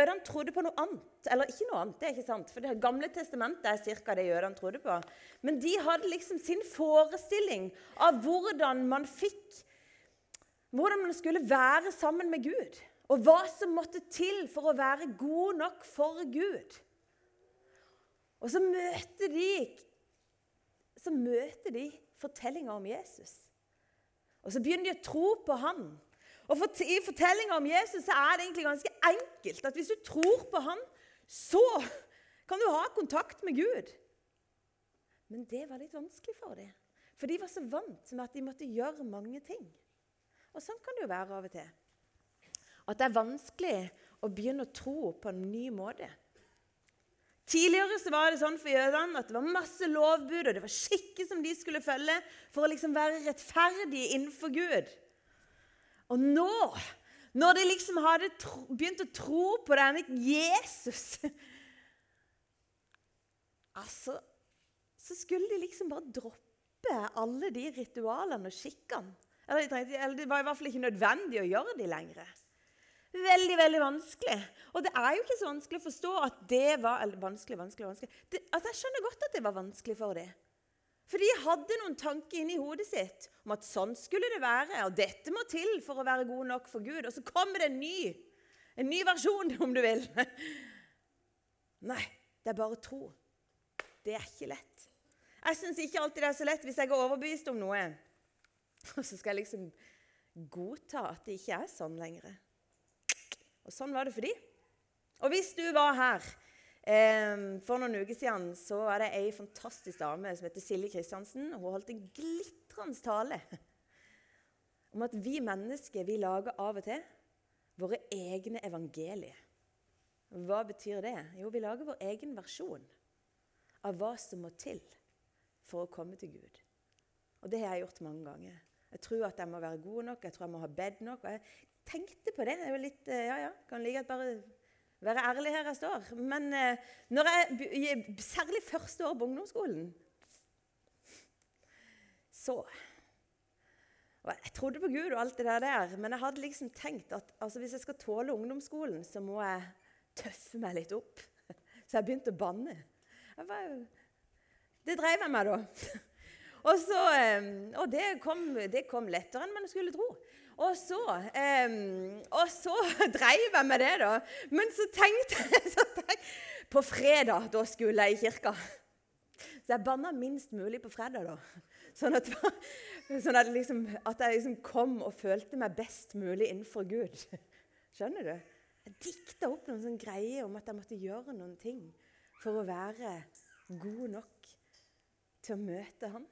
Jødene trodde på noe annet. Eller ikke noe annet, det er ikke sant. For det gamle testamentet er ca. det jødene trodde på. Men de hadde liksom sin forestilling av hvordan man fikk Hvordan man skulle være sammen med Gud. Og hva som måtte til for å være god nok for Gud. Og så møter de, så møter de fortellinga om Jesus. Og så begynner de å tro på han. Og for, I fortellinga om Jesus så er det egentlig ganske enkelt at hvis du tror på han, så kan du ha kontakt med Gud. Men det var litt vanskelig for dem. For de var så vant med at de måtte gjøre mange ting. Og sånn kan det jo være av og til. At det er vanskelig å begynne å tro på en ny måte. Tidligere så var det sånn for jødene at det var masse lovbud og det var skikker som de skulle følge for å liksom være rettferdige innenfor Gud. Og nå, når de liksom hadde tro, begynt å tro på denne Jesus Altså, så skulle de liksom bare droppe alle de ritualene og skikkene. Eller, eller det var i hvert fall ikke nødvendig å gjøre de lenger. Veldig veldig vanskelig. Og det er jo ikke så vanskelig å forstå at det var eller vanskelig, vanskelig, vanskelig. Det, altså Jeg skjønner godt at det var vanskelig for dem. For de hadde noen tanker inni hodet sitt om at sånn skulle det være. Og dette må til for å være god nok for Gud. Og så kommer det en ny, en ny versjon, om du vil. Nei, det er bare tro. Det er ikke lett. Jeg syns ikke alltid det er så lett hvis jeg er overbevist om noe. Og så skal jeg liksom godta at det ikke er sånn lenger. Og sånn var det for de. Og hvis du var her for noen uker siden så var det ei fantastisk dame som heter Silje Kristiansen. Hun holdt en glitrende tale om at vi mennesker vi lager av og til våre egne evangelier. Hva betyr det? Jo, vi lager vår egen versjon av hva som må til for å komme til Gud. Og det har jeg gjort mange ganger. Jeg tror at jeg må være god nok, jeg tror jeg må ha bedt nok. Og jeg tenkte på det. er jo litt, ja, ja, kan like at bare være ærlig her jeg står. Men eh, når jeg, særlig første år på ungdomsskolen Så og Jeg trodde på Gud og alt det der, men jeg hadde liksom tenkt at altså, hvis jeg skal tåle ungdomsskolen, så må jeg tøffe meg litt opp. Så jeg begynte å banne. det dreiv jeg meg da. Og, så, eh, og det, kom, det kom lettere enn man skulle tro. Og så, um, og så dreiv jeg med det, da. Men så tenkte jeg så tenkte, På fredag, da skulle jeg i kirka. Så jeg banna minst mulig på fredag, da. Sånn at, sånn at, liksom, at jeg liksom kom og følte meg best mulig innenfor Gud. Skjønner du? Jeg dikta opp noen sånne greier om at jeg måtte gjøre noen ting for å være god nok til å møte Han.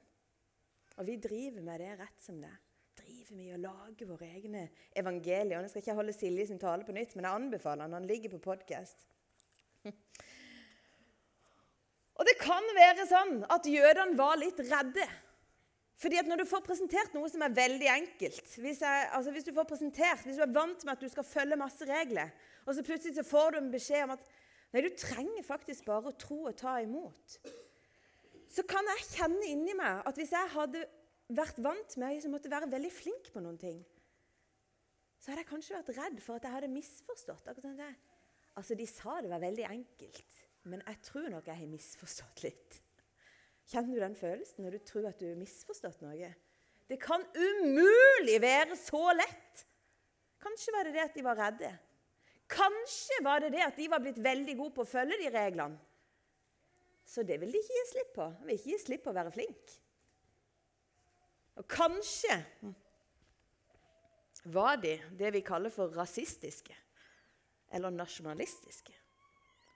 Og vi driver med det rett som det er driver vi og lager våre egne evangelier. Jeg skal ikke holde Silje sin tale på nytt, men jeg anbefaler han. Han ligger på podkast. Og det kan være sånn at jødene var litt redde. Fordi at Når du får presentert noe som er veldig enkelt hvis, jeg, altså hvis, du får presentert, hvis du er vant med at du skal følge masse regler, og så plutselig så får du en beskjed om at nei, du trenger faktisk bare å tro og ta imot, så kan jeg kjenne inni meg at hvis jeg hadde vært vant med ei som måtte være veldig flink på noen ting, så hadde jeg kanskje vært redd for at jeg hadde misforstått. Altså, De sa det var veldig enkelt, men jeg tror nok jeg har misforstått litt. Kjenner du den følelsen når du tror at du har misforstått noe? Det kan umulig være så lett! Kanskje var det det at de var redde. Kanskje var det det at de var blitt veldig gode på å følge de reglene. Så det vil de ikke gi slipp på. De vil ikke gi slipp på å være flink. Og kanskje var de det vi kaller for rasistiske eller nasjonalistiske.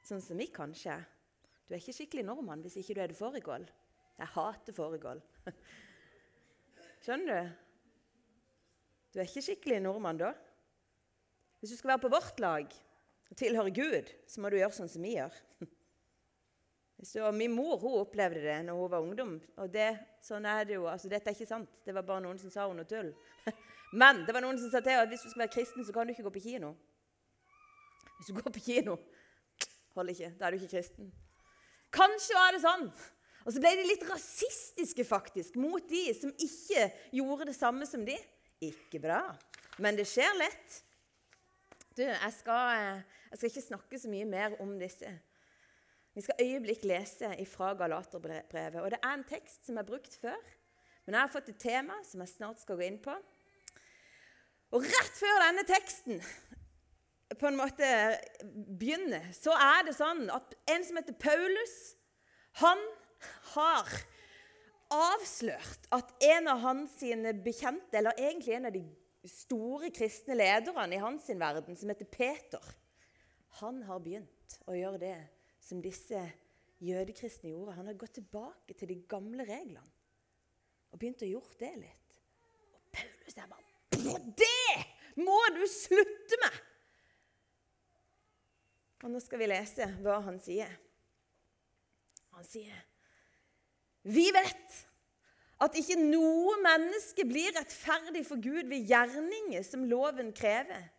Sånn som vi kanskje er. Du er ikke skikkelig nordmann hvis ikke du er det fårikål. Jeg hater fårikål. Skjønner du? Du er ikke skikkelig nordmann da. Hvis du skal være på vårt lag og tilhøre Gud, så må du gjøre sånn som vi gjør. Og min mor hun opplevde det når hun var ungdom. og det, sånn er det jo, altså Dette er ikke sant. Det var bare noen som sa hun noe tull. Men det var noen som sa til at hvis du skal være kristen, så kan du ikke gå på kino. Hvis du går på kino, holder ikke. Da er du ikke kristen. Kanskje var det sånn. Og så ble de litt rasistiske faktisk, mot de som ikke gjorde det samme som de. Ikke bra. Men det skjer lett. Du, jeg skal, eh, jeg skal ikke snakke så mye mer om disse. Vi skal øyeblikk lese fra Galaterbrevet. Og det er en tekst som er brukt før, men jeg har fått et tema som jeg snart skal gå inn på. Og rett før denne teksten på en måte begynner, så er det sånn at en som heter Paulus, han har avslørt at en av hans bekjente, eller egentlig en av de store kristne lederne i hans verden, som heter Peter, han har begynt å gjøre det som disse jødekristne gjorde. Han har gått tilbake til de gamle reglene og begynt å gjøre det litt. Og Paulus er bare Det må du slutte med! Og nå skal vi lese hva han sier. Han sier Vi vet at ikke noe menneske blir rettferdig for Gud ved gjerninger som loven krever,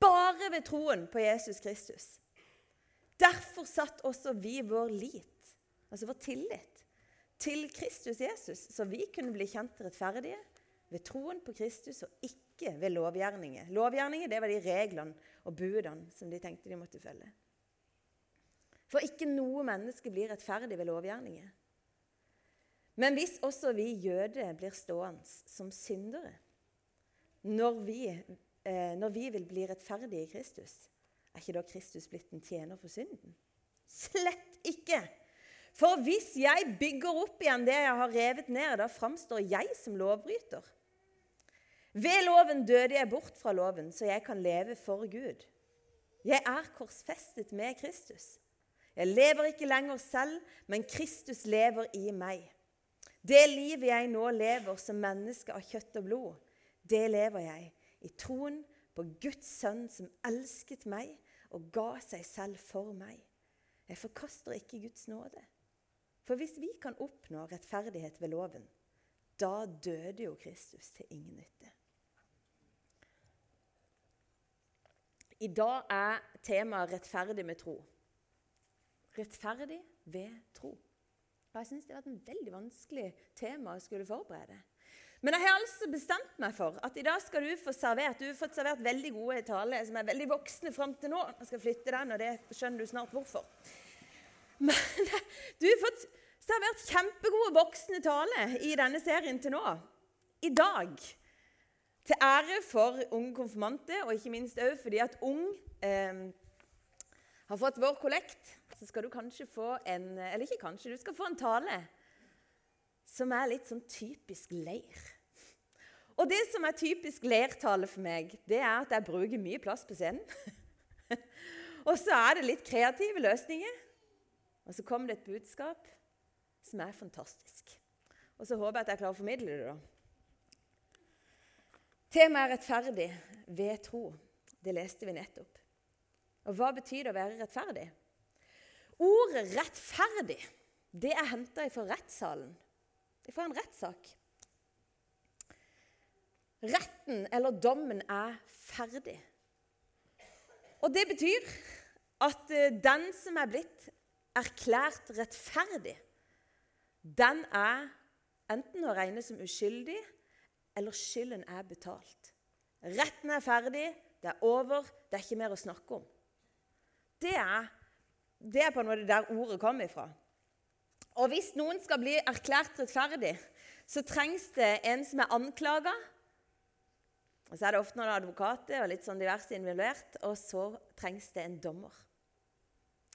bare ved troen på Jesus Kristus. Derfor satt også vi vår lit, altså vår tillit, til Kristus Jesus, så vi kunne bli kjent rettferdige ved troen på Kristus og ikke ved lovgjerninger. Lovgjerninger det var de reglene og budene som de tenkte de måtte følge. For ikke noe menneske blir rettferdig ved lovgjerninger. Men hvis også vi jøder blir stående som syndere når vi, eh, når vi vil bli rettferdige i Kristus, er ikke da Kristus blitt en tjener for synden? Slett ikke! For hvis jeg bygger opp igjen det jeg har revet ned, da framstår jeg som lovbryter. Ved loven døde jeg bort fra loven, så jeg kan leve for Gud. Jeg er korsfestet med Kristus. Jeg lever ikke lenger selv, men Kristus lever i meg. Det livet jeg nå lever som menneske av kjøtt og blod, det lever jeg i troen på Guds sønn som elsket meg og ga seg selv for meg. Jeg forkaster ikke Guds nåde. For hvis vi kan oppnå rettferdighet ved loven, da døde jo Kristus til ingen nytte. I dag er temaet 'rettferdig med tro'. Rettferdig ved tro. Og Jeg syns det var et veldig vanskelig tema å skulle forberede. Men jeg har altså bestemt meg for at i dag skal du få servert du har fått servert veldig gode taler som er veldig voksne fram til nå. Jeg skal flytte den, og det skjønner du snart hvorfor. Men du har fått servert kjempegode voksne taler i denne serien til nå. I dag. Til ære for unge konfirmante, og ikke minst òg fordi at ung eh, har fått vår kollekt, så skal du kanskje få en Eller ikke kanskje, du skal få en tale som er litt sånn typisk leir. Og det som er typisk leirtale for meg, det er at jeg bruker mye plass på scenen. og så er det litt kreative løsninger. Og så kommer det et budskap som er fantastisk. Og så håper jeg at jeg klarer å formidle det. da. Temaet er rettferdig ved tro. Det leste vi nettopp. Og hva betyr det å være rettferdig? Ordet 'rettferdig' det er henta fra rettssalen, fra en rettssak. Retten eller dommen er ferdig. Og det betyr at eh, den som er blitt erklært rettferdig, den er enten å regne som uskyldig, eller skylden er betalt. Retten er ferdig, det er over, det er ikke mer å snakke om. Det er, det er på en måte der ordet kommer ifra. Og hvis noen skal bli erklært rettferdig, så trengs det en som er anklaga, og Så er det ofte noen advokater og litt sånn diverse involvert, og så trengs det en dommer.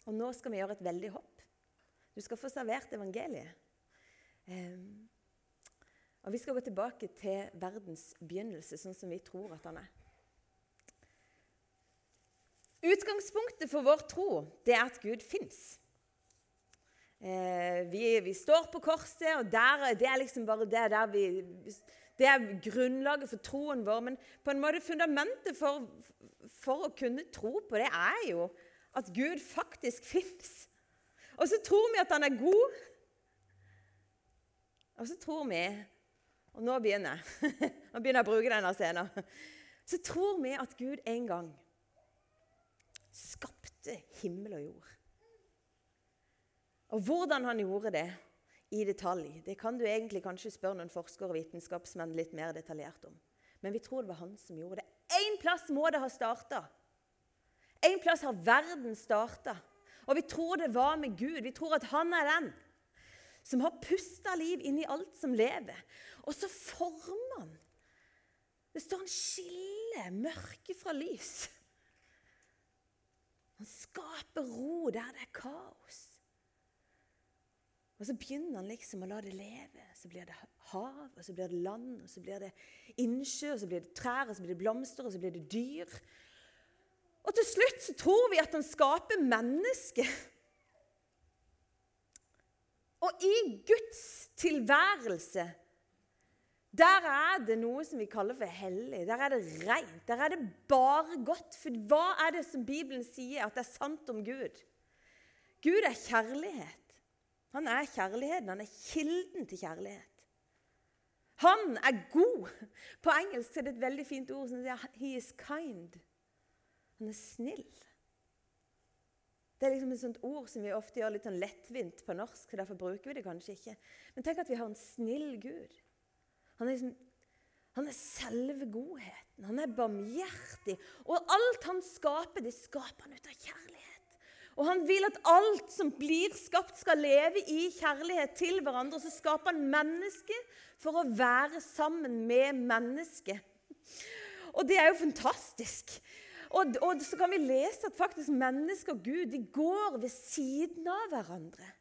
Og nå skal vi gjøre et veldig hopp. Du skal få servert evangeliet. Um, og vi skal gå tilbake til verdens begynnelse, sånn som vi tror at han er. Utgangspunktet for vår tro det er at Gud fins. Eh, vi, vi, står på korset, og der, det er liksom bare det der vi det er grunnlaget for troen vår. Men på en måte fundamentet for, for å kunne tro på det er jo at Gud faktisk fins. Og så tror vi at han er god. Og så tror vi Og nå begynner jeg. Nå begynner jeg å bruke denne scenen. Så tror vi at Gud en gang skapte himmel og jord. Og hvordan han gjorde det, i detalj. Det kan du egentlig kanskje spørre noen forskere og vitenskapsmenn litt mer detaljert om. Men vi tror det var han som gjorde det. Én plass må det ha starta. En plass har verden starta. Og vi tror det var med Gud. Vi tror at han er den som har pusta liv inn i alt som lever. Og så former han. Det står han skiller mørke fra lys. Han skaper ro der det er kaos. Og så begynner han liksom å la det leve. Så blir det hav, og så blir det land, og så blir det innsjø, og så blir det trær, og så blir det blomster, og så blir det dyr. Og til slutt så tror vi at han skaper mennesket. Og i Guds tilværelse, der er det noe som vi kaller for hellig. Der er det rent. Der er det bare godt. For hva er det som Bibelen sier at det er sant om Gud? Gud er kjærlighet. Han er kjærligheten. Han er kilden til kjærlighet. Han er god. På engelsk er det et veldig fint ord som sier 'he is kind'. Han er snill. Det er liksom et sånt ord som vi ofte gjør litt sånn lettvint på norsk. så Derfor bruker vi det kanskje ikke. Men tenk at vi har en snill Gud. Han er, liksom, han er selve godheten. Han er barmhjertig. Og alt han skaper, det skaper han ut av kjærlighet. Og han vil at alt som blir skapt, skal leve i kjærlighet til hverandre. Og så skaper han mennesket for å være sammen med mennesket. Og det er jo fantastisk. Og, og, så kan vi lese at faktisk menneske og Gud de går ved siden av hverandre.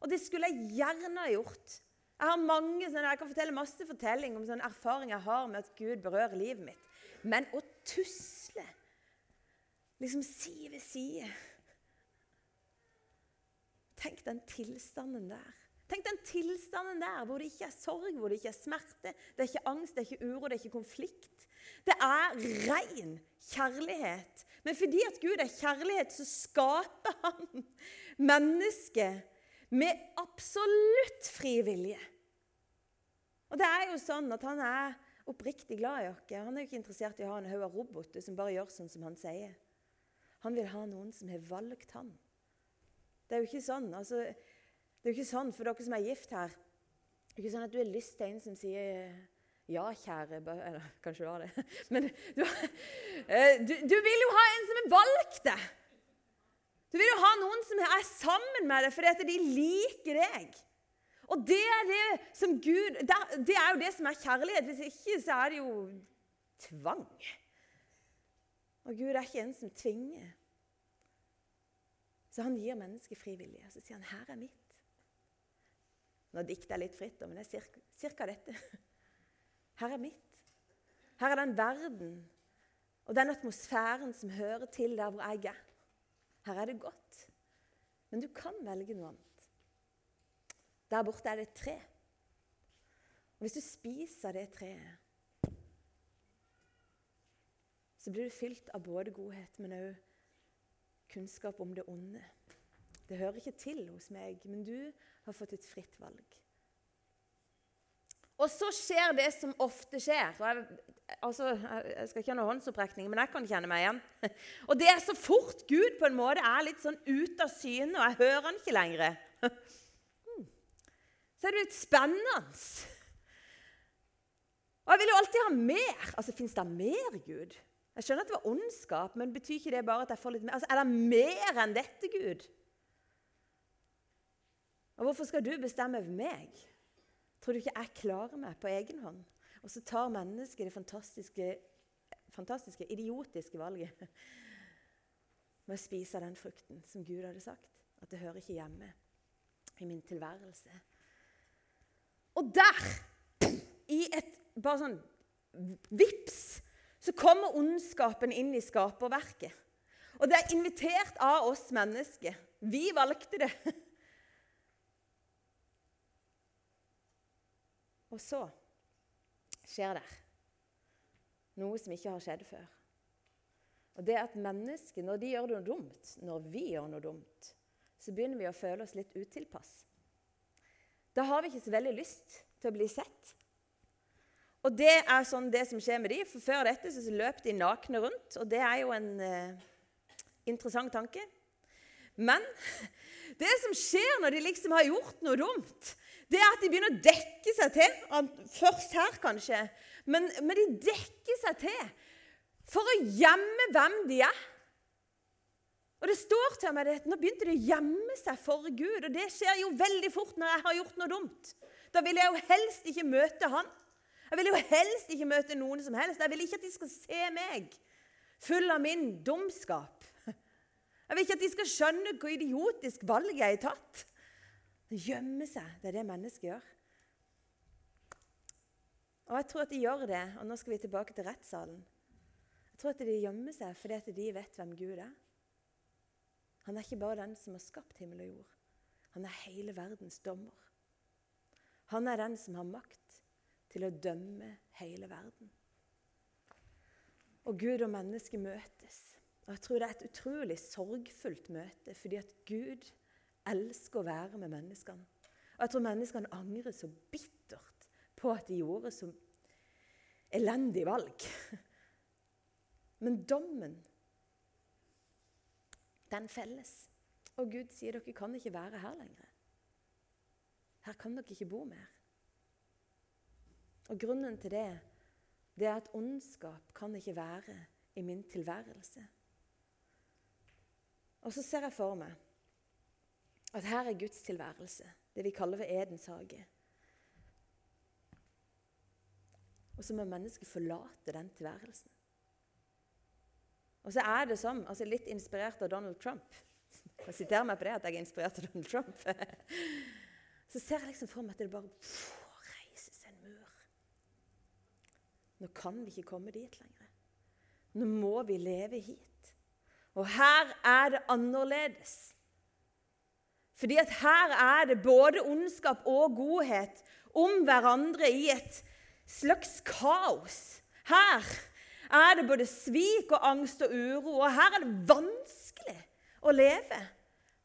Og det skulle jeg gjerne ha gjort. Jeg har mange, sånne, jeg kan fortelle masse fortelling om sånne erfaringer jeg har med at Gud berører livet mitt. Men å tusle liksom side ved side Tenk den tilstanden der. Tenk den tilstanden der hvor det ikke er sorg, hvor det ikke er smerte, det er ikke angst, det er ikke uro, det er ikke konflikt. Det er ren kjærlighet. Men fordi at Gud er kjærlighet, så skaper han mennesket med absolutt fri vilje. Og det er jo sånn at han er oppriktig glad i oss. Han er jo ikke interessert i å ha en haug av roboter som bare gjør sånn som han sier. Han vil ha noen som har valgt han. Det er jo ikke sånn. Altså, det er jo ikke sånn for dere som er gift her. Det er ikke sånn at du har lyst til en som sier ja, kjære Eller kanskje du har det. Men du, eh, du, du vil jo ha en som har valgt deg. Du vil jo ha noen som er sammen med deg fordi at de liker deg. Og det er det som Gud Det er jo det som er kjærlighet. Hvis ikke så er det jo tvang. Og Gud er ikke en som tvinger. Så han gir mennesket fri Og så sier han 'Her er mitt'. Nå dikter jeg litt fritt, men det er cirka dette. Her er mitt. Her er den verden og den atmosfæren som hører til der hvor jeg er. Her er det godt. Men du kan velge noe annet. Der borte er det et tre. Og Hvis du spiser det treet, så blir du fylt av både godhet, men òg kunnskap om det onde. Det hører ikke til hos meg, men du har fått et fritt valg. Og så skjer det som ofte skjer. Jeg, altså, jeg skal ikke ha noen håndsopprekning, men jeg kan kjenne meg igjen. Og det er så fort Gud på en måte er litt sånn ute av syne, og jeg hører han ikke lenger. Hmm. Så er det litt spennende. Og jeg vil jo alltid ha mer. Altså, Fins det mer Gud? Jeg skjønner at det var ondskap, men betyr ikke det bare at jeg får litt mer? Altså, Er det mer enn dette, Gud? Og hvorfor skal du bestemme over meg? Tror du ikke jeg klarer meg på egen hånd? Og så tar mennesket det fantastiske, fantastiske, idiotiske valget med å spise den frukten som Gud hadde sagt. At det hører ikke hjemme i min tilværelse. Og der, i et bare sånn vips så kommer ondskapen inn i skaperverket. Og det er invitert av oss mennesker. Vi valgte det. Og så skjer det noe som ikke har skjedd før. Og det er at mennesker, når de gjør noe dumt, når vi gjør noe dumt, så begynner vi å føle oss litt utilpass. Da har vi ikke så veldig lyst til å bli sett. Og det er sånn det som skjer med de, for Før dette så løp de nakne rundt, og det er jo en eh, interessant tanke. Men det som skjer når de liksom har gjort noe dumt, det er at de begynner å dekke seg til. Først her, kanskje. Men, men de dekker seg til for å gjemme hvem de er. Og det står til meg at Nå begynte de å gjemme seg for Gud. Og det skjer jo veldig fort når jeg har gjort noe dumt. Da vil jeg jo helst ikke møte han. Jeg vil jo helst ikke møte noen som helst. Jeg vil ikke at de skal se meg full av min dumskap. Jeg vil ikke at de skal skjønne hvor idiotisk valg jeg har tatt. Gjemme seg. Det er det mennesket gjør. Og jeg tror at de gjør det, og nå skal vi tilbake til rettssalen. Jeg tror at de gjemmer seg fordi at de vet hvem Gud er. Han er ikke bare den som har skapt himmel og jord. Han er hele verdens dommer. Han er den som har makt til å dømme hele verden. Og Gud og mennesket møtes. Og Jeg tror det er et utrolig sorgfullt møte, fordi at Gud elsker å være med menneskene. Og jeg tror menneskene angrer så bittert på at de gjorde så elendig valg. Men dommen, den felles. Og Gud sier dere kan ikke være her lenger. Her kan dere ikke bo mer. Og grunnen til det, det er at ondskap kan ikke være i min tilværelse. Og så ser jeg for meg at her er Guds tilværelse, det vi kaller ved Edens hage. Og så må mennesket forlate den tilværelsen. Og så er det som, altså litt inspirert av Donald Trump Jeg siterer meg på det at jeg er inspirert av Donald Trump. Så ser jeg liksom for meg at det bare pff, reises en mur. Nå kan vi ikke komme dit lenger. Nå må vi leve hit. Og her er det annerledes. Fordi at her er det både ondskap og godhet om hverandre i et slags kaos. Her er det både svik og angst og uro, og her er det vanskelig å leve.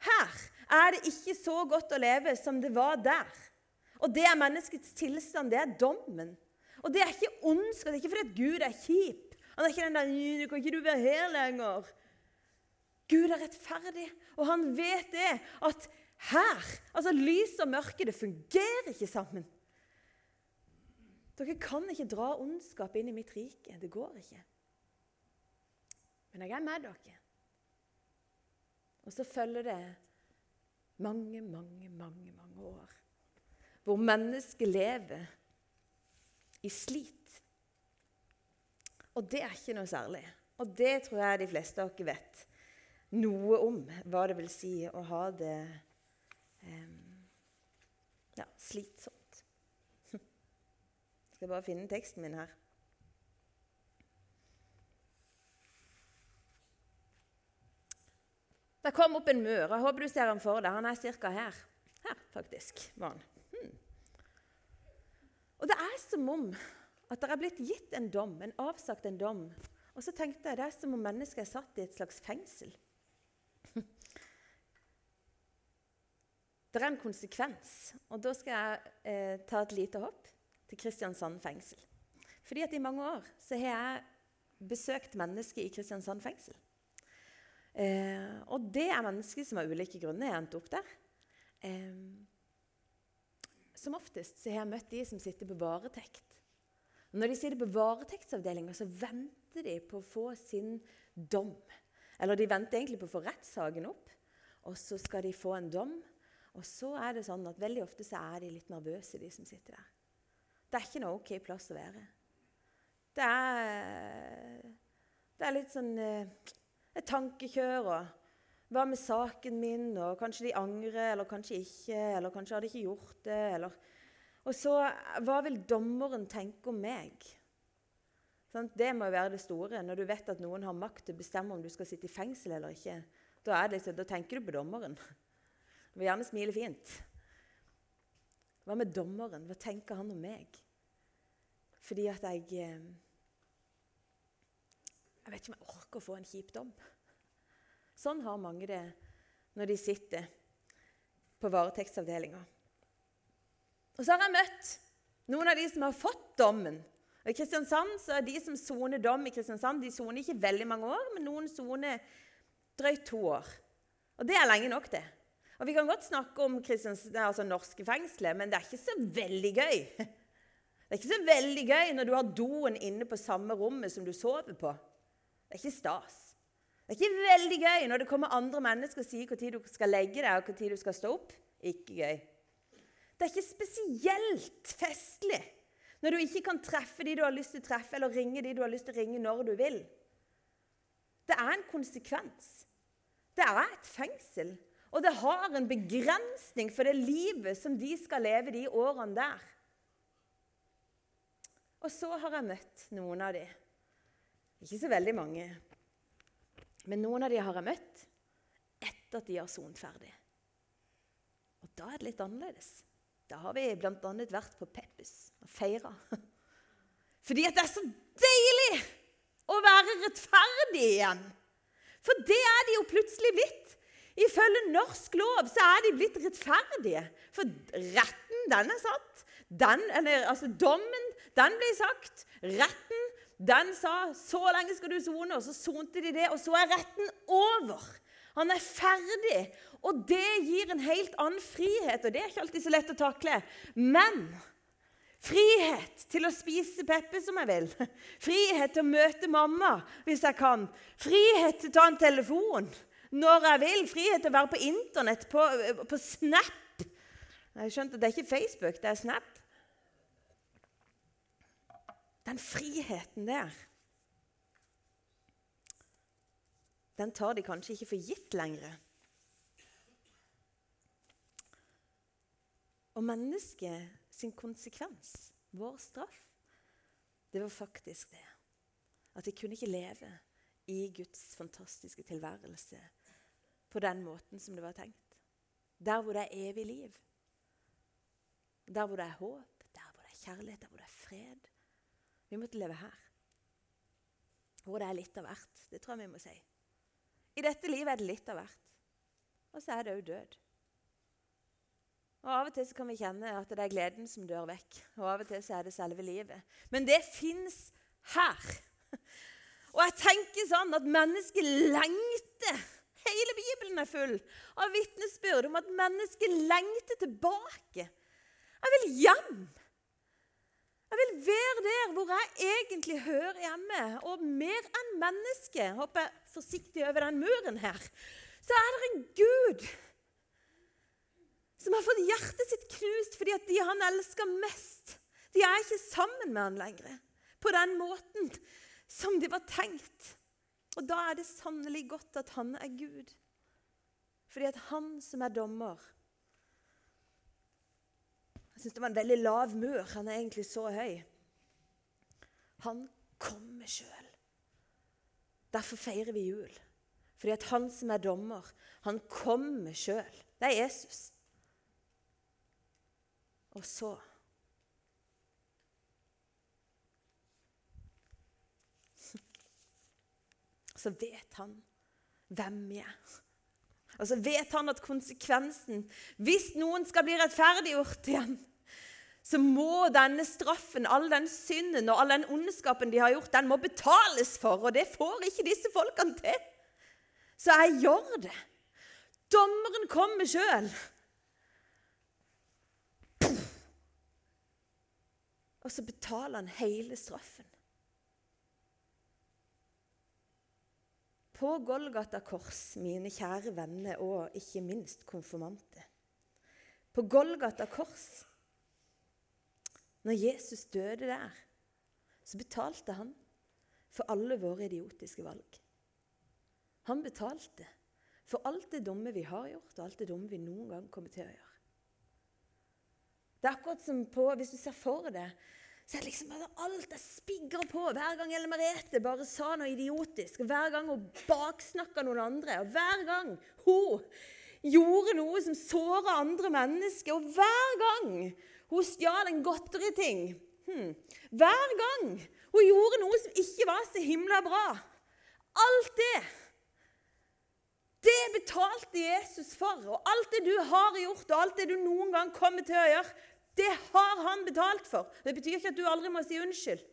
Her er det ikke så godt å leve som det var der. Og det er menneskets tilstand. Det er dommen. Og det er ikke ondskap. Det er ikke fordi at Gud er kjip. Han er ikke den der 'Du kan ikke du være her lenger'. Gud er rettferdig, og han vet det. At her Altså, lys og mørke, det fungerer ikke sammen. Dere kan ikke dra ondskap inn i mitt rike. Det går ikke. Men jeg er med dere. Og så følger det mange, mange, mange, mange år hvor mennesket lever i slit. Og det er ikke noe særlig. Og det tror jeg de fleste av dere vet noe om hva det vil si å ha det um, ja, slitsomt. Jeg skal bare finne teksten min her. Det kom opp en mur. Jeg håper du ser ham for deg. Han er ca. her. Her, faktisk, var han. Og det er som om at det er blitt gitt en dom, en avsagt en dom. Og så tenkte jeg det er som om mennesket er satt i et slags fengsel. Det er en konsekvens, og da skal jeg eh, ta et lite hopp til Kristiansand fengsel. Fordi at I mange år så har jeg besøkt mennesker i Kristiansand fengsel. Eh, og det er mennesker som av ulike grunner har endt opp der. Eh, som oftest så har jeg møtt de som sitter på varetekt. Når de sitter på varetektsavdelinga, så venter de på å få sin dom. Eller de venter egentlig på å få rettssaken opp, og så skal de få en dom. Og så er det sånn at veldig ofte så er de litt nervøse, de som sitter der. Det er ikke noe OK plass å være. Det er, det er litt sånn eh, et tankekjør og Hva med saken min? Og kanskje de angrer, eller kanskje ikke. Eller kanskje hadde ikke gjort det. Eller. Og så Hva vil dommeren tenke om meg? Sånn, det må jo være det store. Når du vet at noen har makt til å bestemme om du skal sitte i fengsel eller ikke, da, det, da tenker du på dommeren. Du vil gjerne smile fint. Hva med dommeren? Hva tenker han om meg? Fordi at jeg eh, Jeg vet ikke om jeg orker å få en kjip dom. Sånn har mange det når de sitter på varetektsavdelinga. Og så har jeg møtt noen av de som har fått dommen. Og I Kristiansand så er De som soner dom i Kristiansand, de soner ikke veldig mange år, men noen soner drøyt to år. Og det er lenge nok, det. Og Vi kan godt snakke om altså norske fengsler, men det er ikke så veldig gøy. Det er ikke så veldig gøy når du har doen inne på samme rommet som du sover på. Det er ikke stas. Det er ikke veldig gøy når det kommer andre mennesker og sier når du skal legge deg og når du skal stå opp. Ikke gøy. Det er ikke spesielt festlig når du ikke kan treffe de du har lyst til å treffe, eller ringe de du har lyst til å ringe når du vil. Det er en konsekvens. Det er et fengsel. Og det har en begrensning for det livet som de skal leve de årene der. Og så har jeg møtt noen av de. Ikke så veldig mange. Men noen av de har jeg møtt etter at de har sont ferdig. Og da er det litt annerledes. Da har vi bl.a. vært på Peppes og feira. Fordi at det er så deilig å være rettferdig igjen. For det er de jo plutselig blitt. Ifølge norsk lov så er de blitt rettferdige. For retten, den er satt. Den, eller, altså Dommen, den ble sagt. Retten, den sa 'så lenge skal du sone', og så sonte de det. Og så er retten over. Han er ferdig. Og det gir en helt annen frihet, og det er ikke alltid så lett å takle. Men frihet til å spise Peppe som jeg vil. Frihet til å møte mamma hvis jeg kan. Frihet til å ta en telefon når jeg vil. Frihet til å være på Internett, på, på Snap. Jeg skjønte at det er ikke Facebook, det er Snap. Den friheten der Den tar de kanskje ikke for gitt lenger. Og mennesket sin konsekvens, vår straff, det var faktisk det. At de kunne ikke leve i Guds fantastiske tilværelse på den måten som det var tenkt. Der hvor det er evig liv. Der hvor det er håp, der hvor det er kjærlighet, der hvor det er fred. Vi måtte leve her. Hvor det er litt av hvert. Det tror jeg vi må si. I dette livet er det litt av hvert. Og så er det òg død. Og Av og til så kan vi kjenne at det er gleden som dør vekk. Og av og til så er det selve livet. Men det fins her. Og jeg tenker sånn at mennesket lengter. Hele Bibelen er full av vitnesbyrd om at mennesket lengter tilbake. Jeg vil hjem. Jeg vil være der hvor jeg egentlig hører hjemme. Og mer enn menneske, hopper jeg forsiktig over den muren her, så er det en Gud som har fått hjertet sitt knust fordi at de han elsker mest, de er ikke sammen med han lenger på den måten som de var tenkt. Og da er det sannelig godt at han er Gud. Fordi at han som er dommer, jeg syns det var en veldig lav mur. Han er egentlig så høy. Han kommer sjøl. Derfor feirer vi jul. Fordi at han som er dommer, han kommer sjøl. Det er Jesus. Og så Så vet han hvem vi er. Og så vet han at konsekvensen, hvis noen skal bli rettferdiggjort igjen, så må denne straffen, all den synden og all den ondskapen de har gjort, den må betales for. Og det får ikke disse folkene til. Så jeg gjør det. Dommeren kommer sjøl. Og så betaler han hele straffen. På Golgata kors, mine kjære venner og ikke minst konfirmante. På Golgata kors når Jesus døde der, så betalte han for alle våre idiotiske valg. Han betalte for alt det dumme vi har gjort, og alt det dumme vi noen gang kommer til å gjøre. Det er akkurat som på, Hvis du ser for deg så er det liksom bare alt er spigger på. Hver gang Ellen Merete bare sa noe idiotisk, og hver gang hun baksnakka noen andre, og hver gang hun gjorde noe som såra andre mennesker, og hver gang hun stjal en godteriting. Hmm. Hver gang hun gjorde noe som ikke var så himla bra. Alt det det betalte Jesus for. Og alt det du har gjort, og alt det du noen gang kommer til å gjøre, det har han betalt for. Det betyr ikke at du aldri må si unnskyld.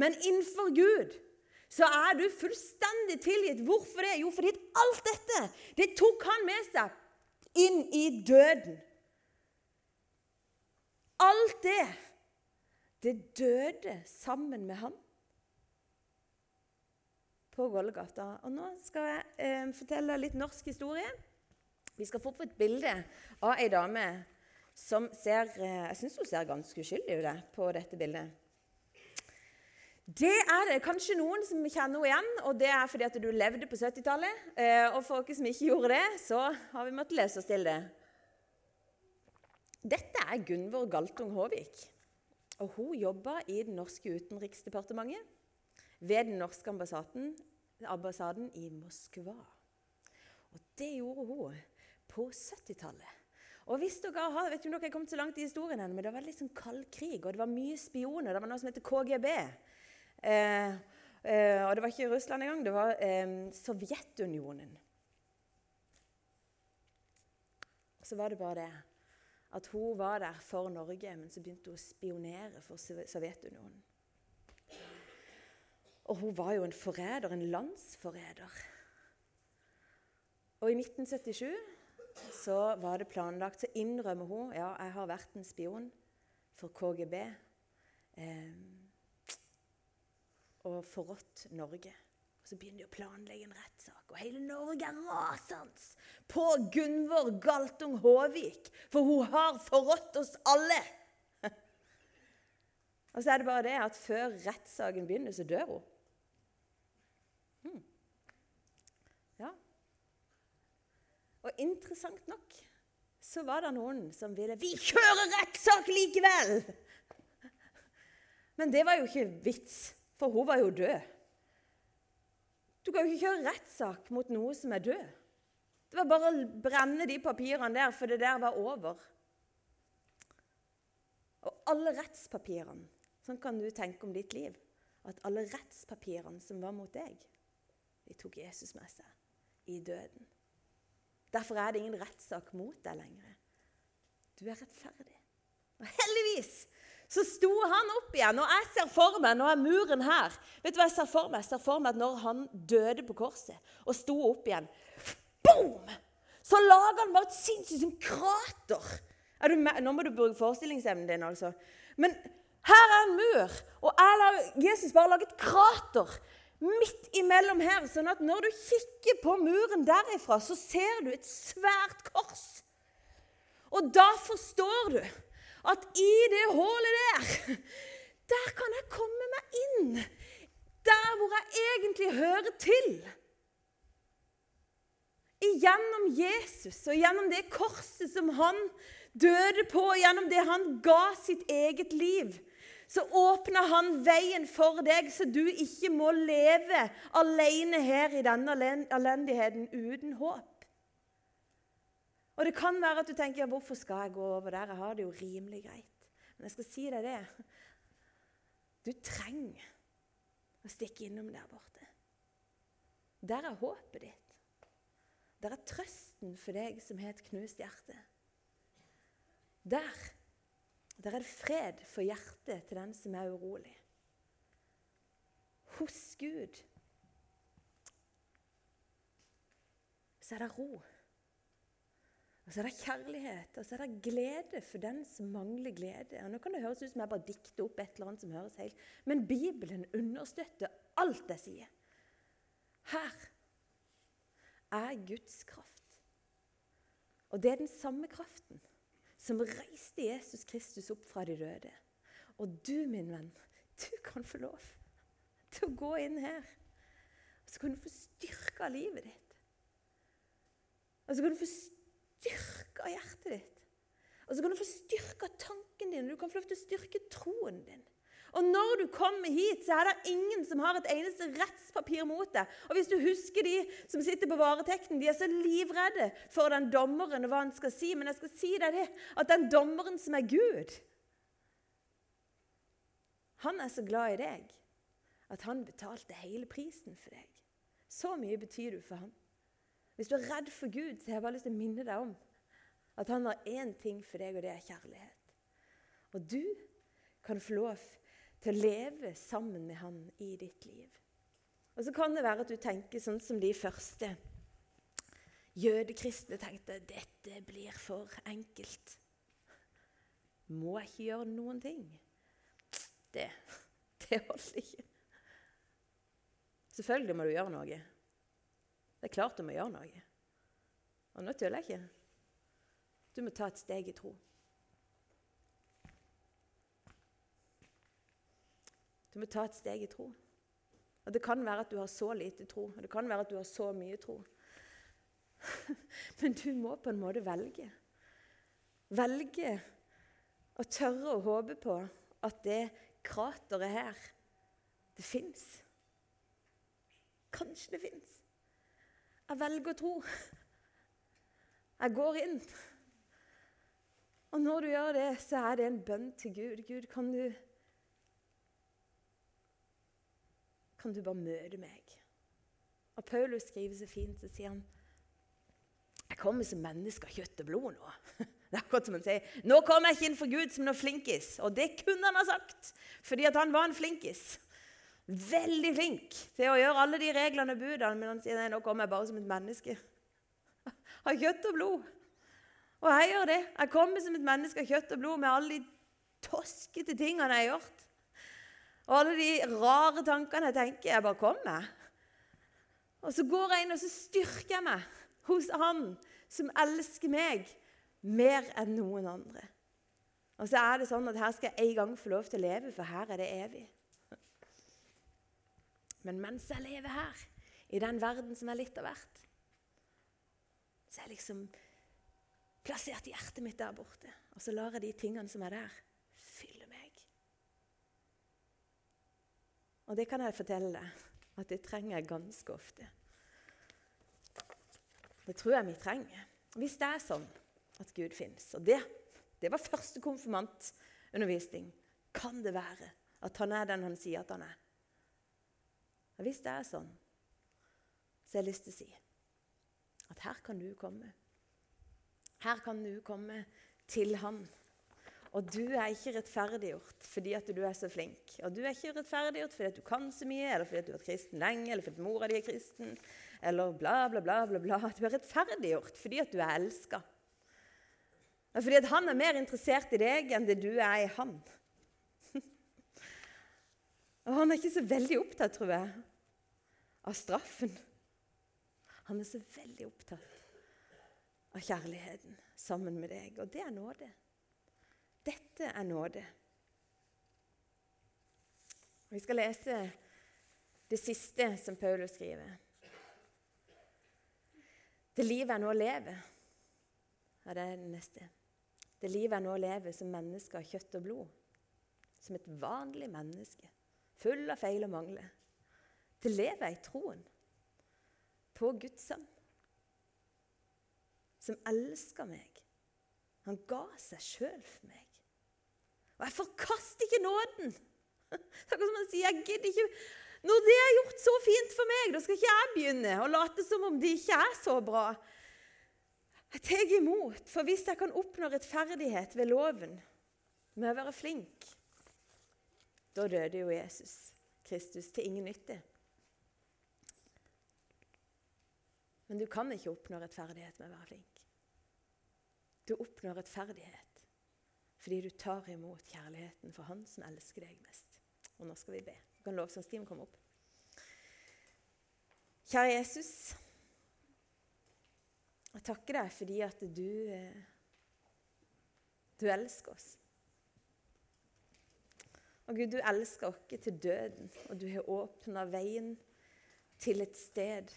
Men innenfor Gud så er du fullstendig tilgitt. Hvorfor det? Jo, fordi alt dette det tok han med seg inn i døden. Alt det, det døde sammen med ham. på Golgata. Og nå skal jeg eh, fortelle litt norsk historie. Vi skal få opp et bilde av ei dame som ser eh, Jeg syns hun ser ganske uskyldig ut på dette bildet. Det er det kanskje noen som kjenner henne igjen, og det er fordi at du levde på 70-tallet. Eh, og for dere som ikke gjorde det, så har vi måttet lese oss til det. Dette er Gunvor Galtung Håvik. Og hun jobba i det norske utenriksdepartementet ved den norske ambassaden, ambassaden i Moskva. Og det gjorde hun på 70-tallet. Og hvis dere har, vet ikke om dere har kommet så langt i historien men det var litt sånn kald krig, og det var mye spioner. Det var noe som heter KGB. Eh, eh, og det var ikke Russland engang, det var eh, Sovjetunionen. Så var det bare det at hun var der for Norge, men så begynte hun å spionere for Sovjetunionen. Og hun var jo en forræder, en landsforræder. Og i 1977 så var det planlagt, så innrømmer hun ja, jeg har vært en spion for KGB eh, og forrådt Norge. Så begynner de å planlegge en rettssak, og hele Norge er rasende på Gunvor Galtung Håvik, for hun har forrådt oss alle. og så er det bare det at før rettssaken begynner, så dør hun. Hmm. Ja. Og interessant nok så var det noen som ville Vi kjører rettssak likevel! Men det var jo ikke vits, for hun var jo død. Du kan jo ikke kjøre rettssak mot noe som er død. Det var bare å brenne de papirene der, for det der var over. Og alle rettspapirene Sånn kan du tenke om ditt liv. At alle rettspapirene som var mot deg, de tok Jesus med seg i døden. Derfor er det ingen rettssak mot deg lenger. Du er rettferdig. Og heldigvis så sto han opp igjen. Og jeg ser for meg, nå er muren her Vet du hva Jeg ser for meg Jeg ser for meg at når han døde på korset og sto opp igjen Boom! Så lager han bare et sinnssykt sånn krater. Nå må du bruke forestillingsevnen din, altså. Men her er en mur, og jeg, Jesus bare lager et krater midt imellom her, sånn at når du kikker på muren derifra, så ser du et svært kors. Og da forstår du at i det hullet der, der kan jeg komme meg inn. Der hvor jeg egentlig hører til. Gjennom Jesus og gjennom det korset som han døde på, og gjennom det han ga sitt eget liv, så åpner han veien for deg, så du ikke må leve alene her i denne elendigheten uten håp. Og Det kan være at du tenker ja, 'Hvorfor skal jeg gå over der? Jeg har det jo rimelig greit.' Men jeg skal si deg det. Du trenger å stikke innom der borte. Der er håpet ditt. Der er trøsten for deg som har et knust hjerte. Der der er det fred for hjertet til den som er urolig. Hos Gud så er det ro. Og så er det kjærlighet, og så er det glede for den som mangler glede. Og nå kan det høres ut som jeg bare dikter opp et eller annet som høres helt Men Bibelen understøtter alt jeg sier. Her er Guds kraft. Og det er den samme kraften som reiste Jesus Kristus opp fra de døde. Og du, min venn, du kan få lov til å gå inn her. Og så kan du få styrka livet ditt. Og så kan du få styrka hjertet ditt. Og så kan du få styrka tanken din. Du kan få lov til å styrke troen din. Og når du kommer hit, så er det ingen som har et eneste rettspapir mot deg. Og hvis du husker de som sitter på varetekten, de er så livredde for den dommeren og hva han skal si. Men jeg skal si deg det, at den dommeren som er Gud, han er så glad i deg at han betalte hele prisen for deg. Så mye betyr du for han. Hvis du er redd for Gud, så har jeg bare lyst til å minne deg om at han har én ting for deg, og det er kjærlighet. Og du kan få lov til å leve sammen med han i ditt liv. Og Så kan det være at du tenker sånn som de første jødekristne tenkte dette blir for enkelt. Må jeg ikke gjøre noen ting? Det, det holder ikke. Selvfølgelig må du gjøre noe. Det er klart du må gjøre noe. Og nå tuller jeg ikke. Du må ta et steg i tro. Du må ta et steg i tro. Og Det kan være at du har så lite tro, og det kan være at du har så mye tro. Men du må på en måte velge. Velge å tørre å håpe på at det krateret her, det fins. Kanskje det fins. Jeg velger å tro. Jeg går inn. Og når du gjør det, så er det en bønn til Gud. Gud, kan du Kan du bare møte meg? Og Paulus skriver så fint, så sier han Jeg kommer som menneske av kjøtt og blod nå. Det er akkurat som han sier Nå kommer jeg ikke inn for Gud som noe flinkis. Og det kunne han ha sagt, fordi at han var en flinkis. Veldig flink til å gjøre alle de reglene og budene, men han sier nei, nå kommer jeg bare som et menneske av kjøtt og blod. Og jeg gjør det. Jeg kommer som et menneske av kjøtt og blod med alle de toskete tingene jeg har gjort. Og alle de rare tankene jeg tenker. Jeg bare kommer. Og så går jeg inn og så styrker jeg meg hos Han som elsker meg mer enn noen andre. Og så er det sånn at her skal jeg en gang få lov til å leve, for her er det evig. Men mens jeg lever her, i den verden som er litt av hvert, så er jeg liksom plassert hjertet mitt der borte. Og så lar jeg de tingene som er der, fylle meg. Og det kan jeg fortelle deg at det trenger jeg ganske ofte. Det tror jeg vi trenger. Hvis det er sånn at Gud fins. Og det, det var første konfirmantundervisning. Kan det være at han er den han sier at han er? Og hvis det er sånn, så har jeg lyst til å si at her kan du komme. Her kan du komme til Han. Og du er ikke rettferdiggjort fordi at du er så flink. Og du er ikke rettferdiggjort fordi at du kan så mye, eller fordi at du har vært kristen lenge, eller fordi mora di er kristen, eller bla, bla, bla. bla, bla. Du er rettferdiggjort fordi at du er elska. Fordi at han er mer interessert i deg enn det du er i han. Og han er ikke så veldig opptatt, tror jeg, av straffen. Han er så veldig opptatt av kjærligheten sammen med deg, og det er nåde. Dette er nåde. Vi skal lese det siste som Paulus skriver. Det livet er nå å leve. Ja, det er det neste. Det livet er nå å leve som menneske av kjøtt og blod. Som et vanlig menneske, full av feil og mangler. Det lever jeg i troen på Guds sønn, som elsker meg. Han ga seg sjøl for meg. Og jeg forkaster ikke nåden. Det er som han sier, jeg gidder ikke Når det er gjort så fint for meg, da skal ikke jeg begynne å late som om det ikke er så bra. Jeg tar imot, for hvis jeg kan oppnå rettferdighet ved loven med å være flink, da døde jo Jesus Kristus til ingen nytte. Men du kan ikke oppnå rettferdighet med å være flink. Du oppnår rettferdighet fordi du tar imot kjærligheten for Han som elsker deg mest. Og nå skal vi be. Du kan lovsangstimen komme opp. Kjære Jesus. Jeg takker deg fordi at du, eh, du elsker oss. Og Gud, du elsker oss til døden, og du har åpna veien til et sted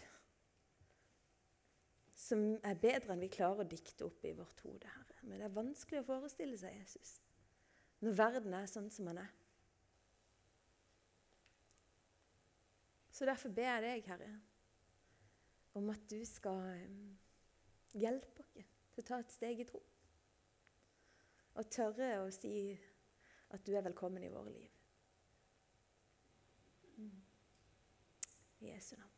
som er bedre enn vi klarer å dikte opp i vårt hode. Herre. Men det er vanskelig å forestille seg Jesus når verden er sånn som den er. Så derfor ber jeg deg, Herre, om at du skal hjelpe oss til å ta et steg i tro. Og tørre å si at du er velkommen i våre liv. I Jesu navn.